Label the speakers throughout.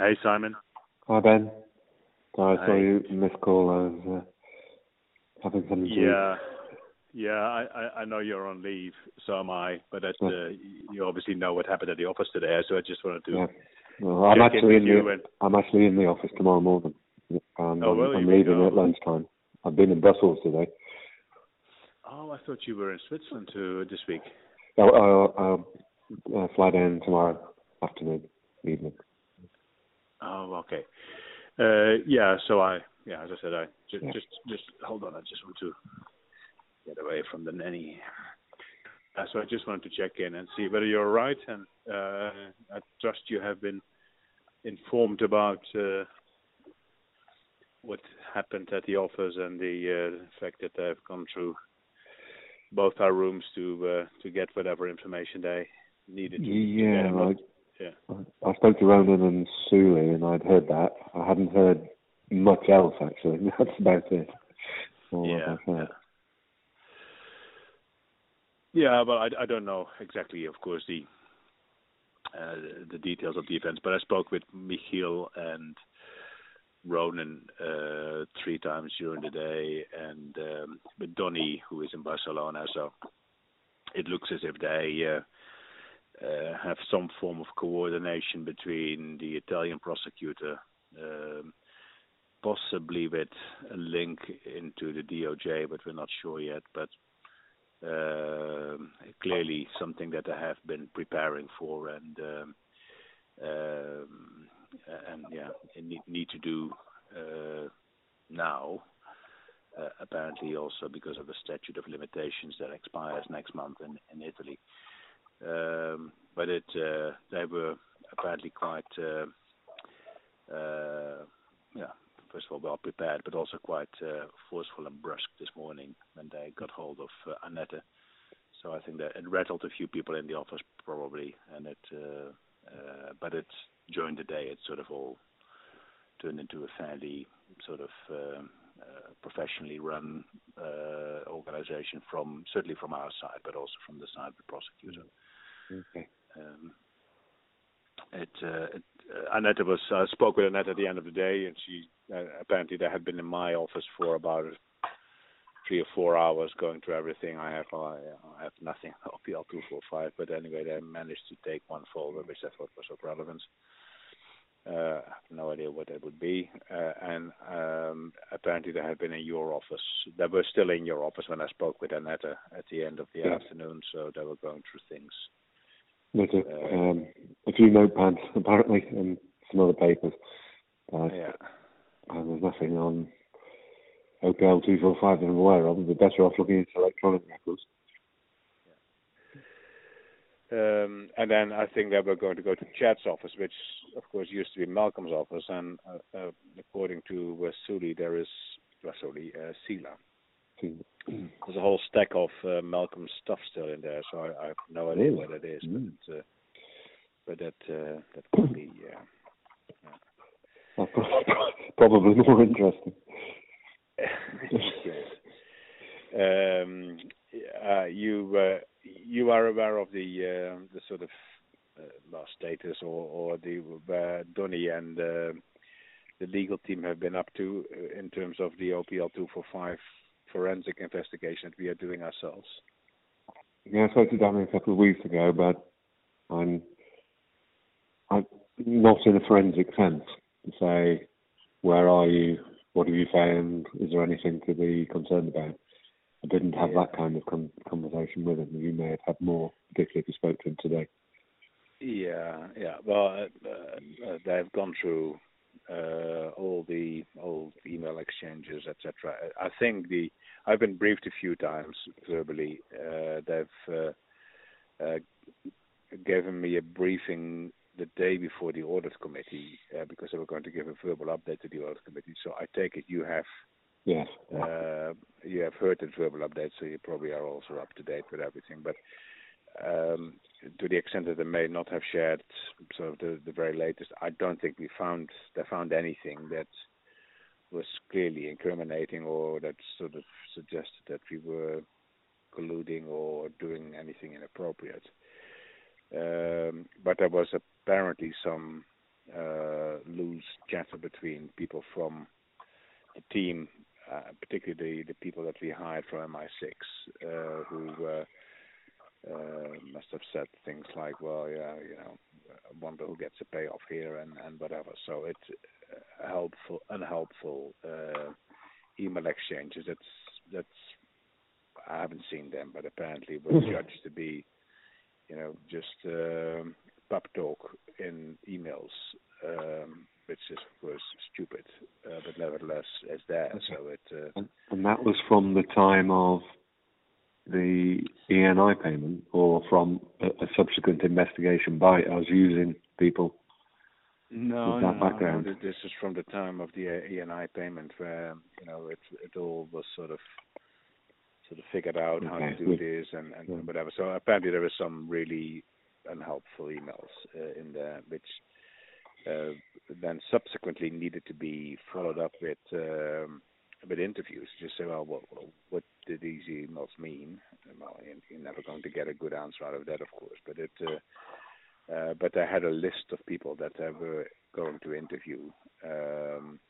Speaker 1: Hey, Simon.
Speaker 2: Hi, Ben. So I saw you missed call. I was uh, having something to
Speaker 1: Yeah. Yeah, I, I, I know you're on leave, so am I. But that,
Speaker 2: Yeah.
Speaker 1: uh, you obviously know what happened at the office today, so I just wanted to.
Speaker 2: Yeah. Well, I'm actually in the
Speaker 1: and-
Speaker 2: I'm actually in the office tomorrow morning. And
Speaker 1: Oh,
Speaker 2: I'm, I'm leaving
Speaker 1: Oh.
Speaker 2: at lunchtime. I've been in Brussels today.
Speaker 1: Oh, I thought you were in Switzerland to this week.
Speaker 2: I'll, I'll, I'll uh, fly down tomorrow afternoon, evening.
Speaker 1: Okay. Uh, yeah. So I, yeah, as I said, I just,
Speaker 2: Yeah.
Speaker 1: just, just hold on. I just want to get away from the nanny. Uh, so I just wanted to check in and see whether you're right, and uh, I trust you have been informed about uh, what happened at the office and the uh, fact that they've gone through both our rooms to uh, to get whatever information they needed to.
Speaker 2: Yeah,
Speaker 1: And what-
Speaker 2: I,
Speaker 1: yeah.
Speaker 2: I spoke to Ronan and Suli, and I'd heard that. I hadn't heard much else actually. That's about it. That
Speaker 1: Yeah. Yeah, but I, I don't know exactly, of course, the uh, the details of the events. But I spoke with Michiel and Ronan uh, three times during the day, and um, with Donny, who is in Barcelona. So it looks as if they uh, uh, have some form of coordination between the Italian prosecutor, um, possibly with a link into the DOJ, but we're not sure yet. But um, clearly something that I have been preparing for and um, um, and yeah, need need to do uh, now. Uh, Apparently also because of the statute of limitations that expires next month in in Italy. Um, But it uh, they were apparently quite uh, uh, yeah, first of all, well prepared, but also quite uh, forceful and brusque this morning when they got hold of uh, Annette. So I think that it rattled a few people in the office probably, and it, uh, uh, but it's during the day it sort of all turned into a fairly sort of um, uh, professionally run uh, organization from certainly from our side, but also from the side of the prosecutor.
Speaker 2: Okay.
Speaker 1: Um, it, uh, it, uh, Annette was I spoke with Annette at the end of the day, and she uh, apparently they had been in my office for about three or four hours going through everything. I have I, I have nothing OPL two four five, but anyway, they managed to take one folder, which I thought was of relevance. Uh, I have no idea what that would be, uh, and um, apparently they had been in your office. They were still in your office when I spoke with Annette at the end of the
Speaker 2: Yeah.
Speaker 1: afternoon, so they were going through things.
Speaker 2: There's a, um, a few notepads apparently and some other papers. Uh,
Speaker 1: Yeah.
Speaker 2: and there's nothing on OPL two four five that I'm aware of. We're better off looking into electronic records.
Speaker 1: Um, and then I think they were going to go to Chad's office, which of course used to be Malcolm's office. And uh, uh, according to uh, there is Suli, uh, Sila. There's a whole stack of uh, Malcolm's stuff still in there, so I, I have no idea
Speaker 2: Really?
Speaker 1: what it is.
Speaker 2: Mm.
Speaker 1: But, uh, but that uh, that could be. Uh,
Speaker 2: That's probably more interesting.
Speaker 1: yes. Um, uh, you uh, you are aware of the uh, the sort of uh, status or or the uh, Donny and uh, the legal team have been up to uh, in terms of the OPL 245 forensic investigation that we are doing ourselves.
Speaker 2: Yeah, I spoke to Danny a couple of weeks ago, but I'm I'm not in a forensic sense to say where are you, what have you found, is there anything to be concerned about. I didn't have
Speaker 1: Yeah.
Speaker 2: that kind of con- conversation with him. You may have had more, particularly if you spoke to him today.
Speaker 1: Yeah, yeah. Well, uh, uh, they've gone through uh, all the old email exchanges, etc. I think the I've been briefed a few times verbally. Uh, they've uh, uh, given me a briefing the day before the audit committee uh, because they were going to give a verbal update to the audit committee. So I take it you have
Speaker 2: Yes.
Speaker 1: uh, you have heard the verbal update, so you probably are also up to date with everything. But to the extent that they may not have shared sort of the, very latest, I don't think we found they found anything that was clearly incriminating or that sort of suggested that we were colluding or doing anything inappropriate. Um, but there was apparently some uh, loose chatter between people from the team, uh, particularly the, people that we hired from MI6, uh, who uh, must have said things like, "Well, yeah, you know, I wonder who gets a payoff here and and whatever." So it's uh, helpful, unhelpful uh, email exchanges. That's that's I haven't seen them, but apparently was judged to be, you know, just um, pub talk in emails, um, which is of course stupid, uh, but nevertheless it's there. So it. Uh,
Speaker 2: and, and that was from the time of the ENI payment, or from a, a subsequent investigation by us using people.
Speaker 1: No, no, background? no, this is from the time of the ENI payment, where you know it it all was sort of sort of figured out how to do this and, and yeah. whatever. So apparently there were some really unhelpful emails uh, in there, which uh, then subsequently needed to be followed up with um, with interviews. Just say, well, what, what did these emails mean? Well, you're never going to get a good answer out of that, of course. But it, uh, uh, but I had a list of people that I were going to interview. Um,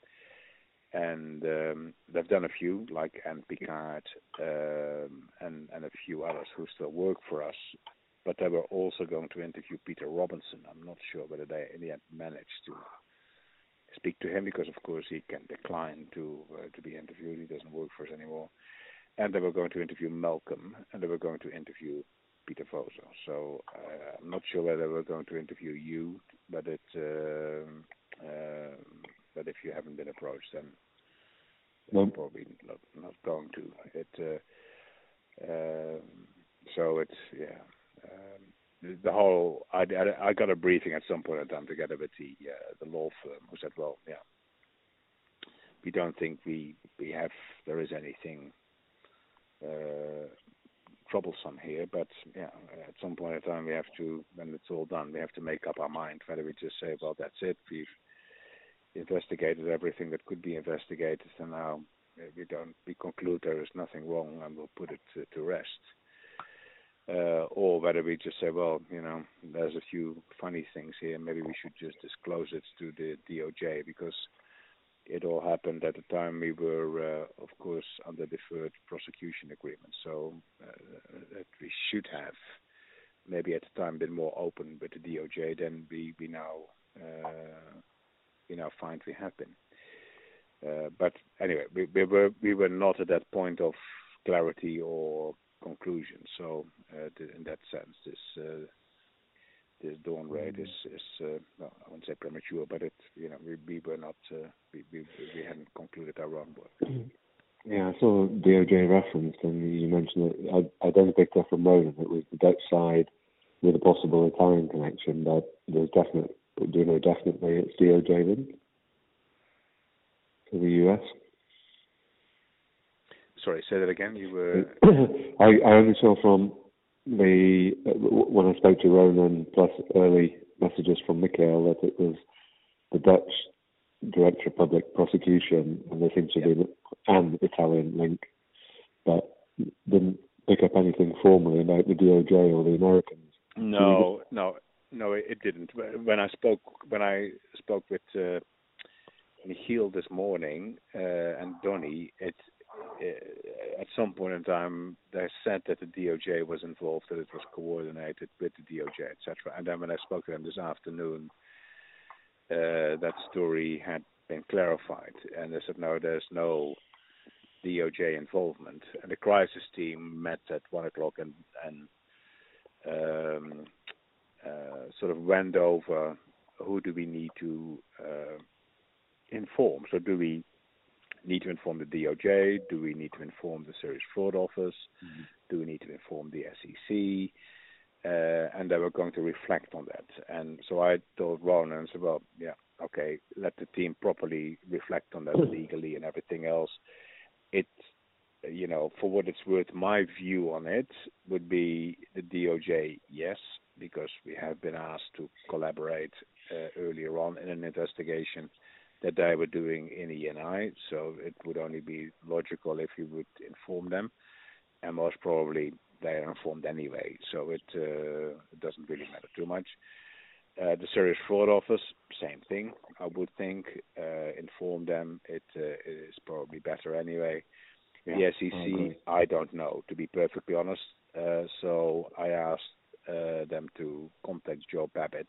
Speaker 1: and um, they've done a few, like Ann Pickard um, and and a few others who still work for us. But they were also going to interview Peter Robinson. I'm not sure whether they in the end managed to speak to him because, of course, he can decline to uh, to be interviewed. He doesn't work for us anymore. And they were going to interview Malcolm, and they were going to interview Peter Voser. So uh, I'm not sure whether they were going to interview you, but it. Um, um, but if you haven't been approached, then no. probably not not going to. It uh, um, so it's yeah. Um, the whole I, I, I got a briefing at some point in time together with the uh, the law firm who said, well, yeah, we don't think we we have there is anything uh, troublesome here, but yeah, at some point in time we have to when it's all done, we have to make up our mind whether we just say, well, that's it, we've investigated everything that could be investigated, and now uh, we don't we conclude there is nothing wrong, and we'll put it to, to rest. Uh, or whether we just say, well, you know, there's a few funny things here. Maybe we should just disclose it to the DOJ because it all happened at the time we were, uh, of course, under deferred prosecution agreement. So uh, that we should have maybe at the time been more open with the DOJ than we we now uh, we now find we have been. Uh, but anyway, we, we, were we were not at that point of clarity or conclusion. So uh, in that sense, this uh, this dawn raid is is uh, well, I wouldn't say premature, but it you know we, we were not uh, we, we we hadn't concluded our own work.
Speaker 2: Yeah, I saw DOJ referenced, and you mentioned it. I, I then picked up from Ronan it was the Dutch side with a possible Italian connection, but there's definite but do you know definitely it's DOJ then? For the US?
Speaker 1: Sorry, say that again. You were.
Speaker 2: I, I only saw from the when I spoke to Ronan plus early messages from Michiel that it was the Dutch Director of Public Prosecution, and there seems to be an Italian link, but didn't pick up anything formally about the DOJ or the Americans.
Speaker 1: No, no, no, it didn't. When I spoke when I spoke with uh, Michiel this morning uh, and Donny, it uh, at some point in time they said that the DOJ was involved, that it was coordinated with the DOJ, etc. And then when I spoke to them this afternoon, uh, that story had been clarified, and they said no, there's no DOJ involvement. And the crisis team met at one o'clock and and um, uh, sort of went over who do we need to uh, inform. So do we need to inform the DOJ? Do we need to inform the Serious Fraud Office? Mm-hmm. Do we need to inform the SEC? Uh, and they were going to reflect on that. And so I told Ron and said, well, yeah, okay, let the team properly reflect on that legally and everything else. It, you know, for what it's worth, my view on it would be the DOJ, yes, because we have been asked to collaborate uh, earlier on in an investigation that they were doing in ENI. So it would only be logical if you would inform them, and most probably they are informed anyway. So it, uh, doesn't really matter too much. Uh, the serious fraud office, same thing. I would think uh, inform them. It uh, is probably better anyway.
Speaker 2: Yeah,
Speaker 1: the SEC,
Speaker 2: agree.
Speaker 1: I, don't know, to be perfectly honest. Uh, so I asked uh, them to contact Joe Babbitt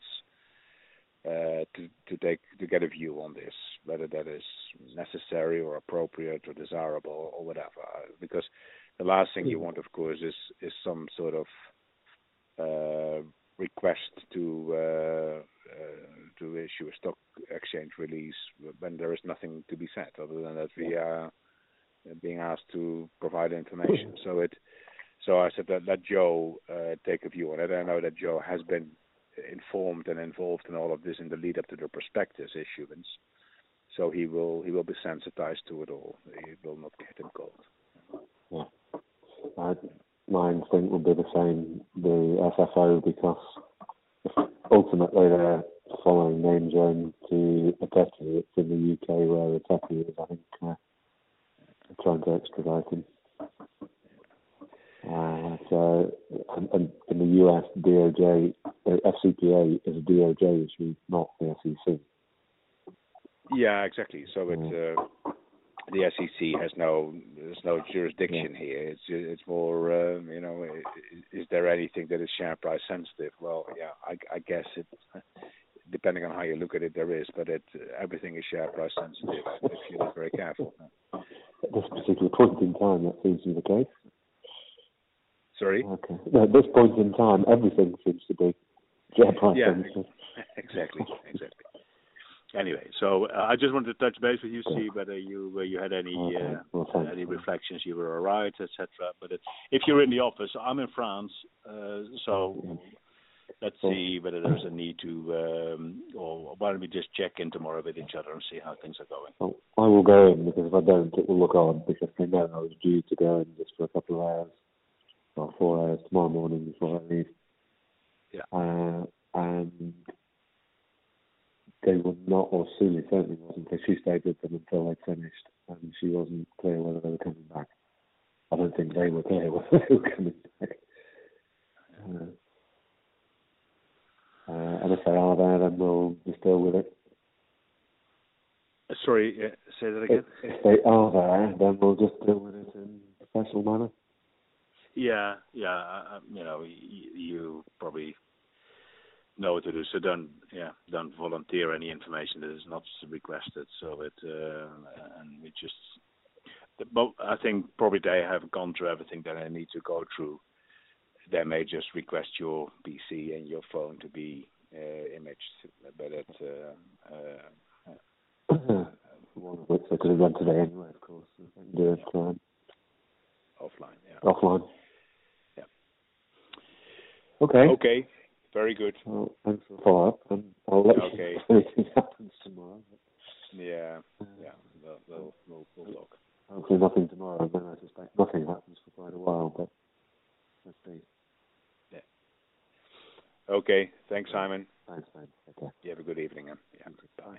Speaker 1: uh, to to take to get a view on this, whether that is necessary or appropriate or desirable or whatever. Because the last thing you want, of course, is is some sort of uh, request to uh, uh, to issue a stock exchange release when there is nothing to be said other than that we are being asked to provide information. So it so I said that let Joe uh, take a view on it. I know that Joe has been informed and involved in all of this in the lead up to the prospectus issuance. So he will he will be sensitized to it all. It will not get him cold.
Speaker 2: Yeah. Uh, my instinct would be the same, the SFO, because ultimately they're following name zone to Etete. It's in the UK where Etete is, I think, uh, trying to extradite him. Uh, so, and, and in the US, DOJ, uh, FCPA is a DOJ issue, not the SEC.
Speaker 1: Yeah, exactly. So it's uh, the SEC has no there's no jurisdiction here. It's it's more um, you know is, is there anything that is share price sensitive? Well, yeah, I, I guess it depending on how you look at it, there is, but it everything is share price sensitive if you're very careful.
Speaker 2: At this particular point in time, that seems to be the case.
Speaker 1: Sorry.
Speaker 2: Okay. No, at this point in time, everything seems to be share price
Speaker 1: Yeah. exactly, exactly. Anyway, so uh, I just wanted to touch base with you, see whether you uh, you had any
Speaker 2: Okay.
Speaker 1: uh,
Speaker 2: Well,
Speaker 1: any reflections, you were all right, etc. But it, if you're in the office, I'm in France, uh, so let's see whether there's a need to, um, or why don't we just check in tomorrow with each other and see how things are going.
Speaker 2: Well, I will go in because if I don't, it will look odd because they know I was due to go in just for a couple of hours, or four hours tomorrow morning before I leave.
Speaker 1: Yeah.
Speaker 2: Uh, and they were not, or Sue certainly wasn't, because she stayed with them until they'd finished, and she wasn't clear whether they were coming back. I don't think they were clear whether they were coming back. Uh, uh, and if they are there, then we'll just deal with it.
Speaker 1: Sorry, uh, say that again.
Speaker 2: If, if they are there, then we'll just deal with it in a professional manner.
Speaker 1: Yeah, yeah. I, I, you know, you, you probably know what to do. So don't, yeah, don't volunteer any information that is not requested. So it, uh, and we just, but I think probably they have gone through everything that I need to go through. They may just request your PC and your phone to be uh, imaged, but it, uh, uh,
Speaker 2: One of which they could have done today anyway, of course. They do it um,
Speaker 1: offline. Yeah.
Speaker 2: offline.
Speaker 1: Yeah.
Speaker 2: Okay.
Speaker 1: Okay. Very good.
Speaker 2: Well, thanks for the follow up, and I'll let
Speaker 1: Okay.
Speaker 2: you know if anything happens tomorrow.
Speaker 1: Yeah. Uh, yeah. We'll, we'll, we'll, we'll talk.
Speaker 2: Hopefully nothing tomorrow, then I suspect nothing happens for quite a while, but let's see. Yeah.
Speaker 1: Okay. Thanks, Simon.
Speaker 2: Thanks, man. Okay.
Speaker 1: You have a good evening. Huh?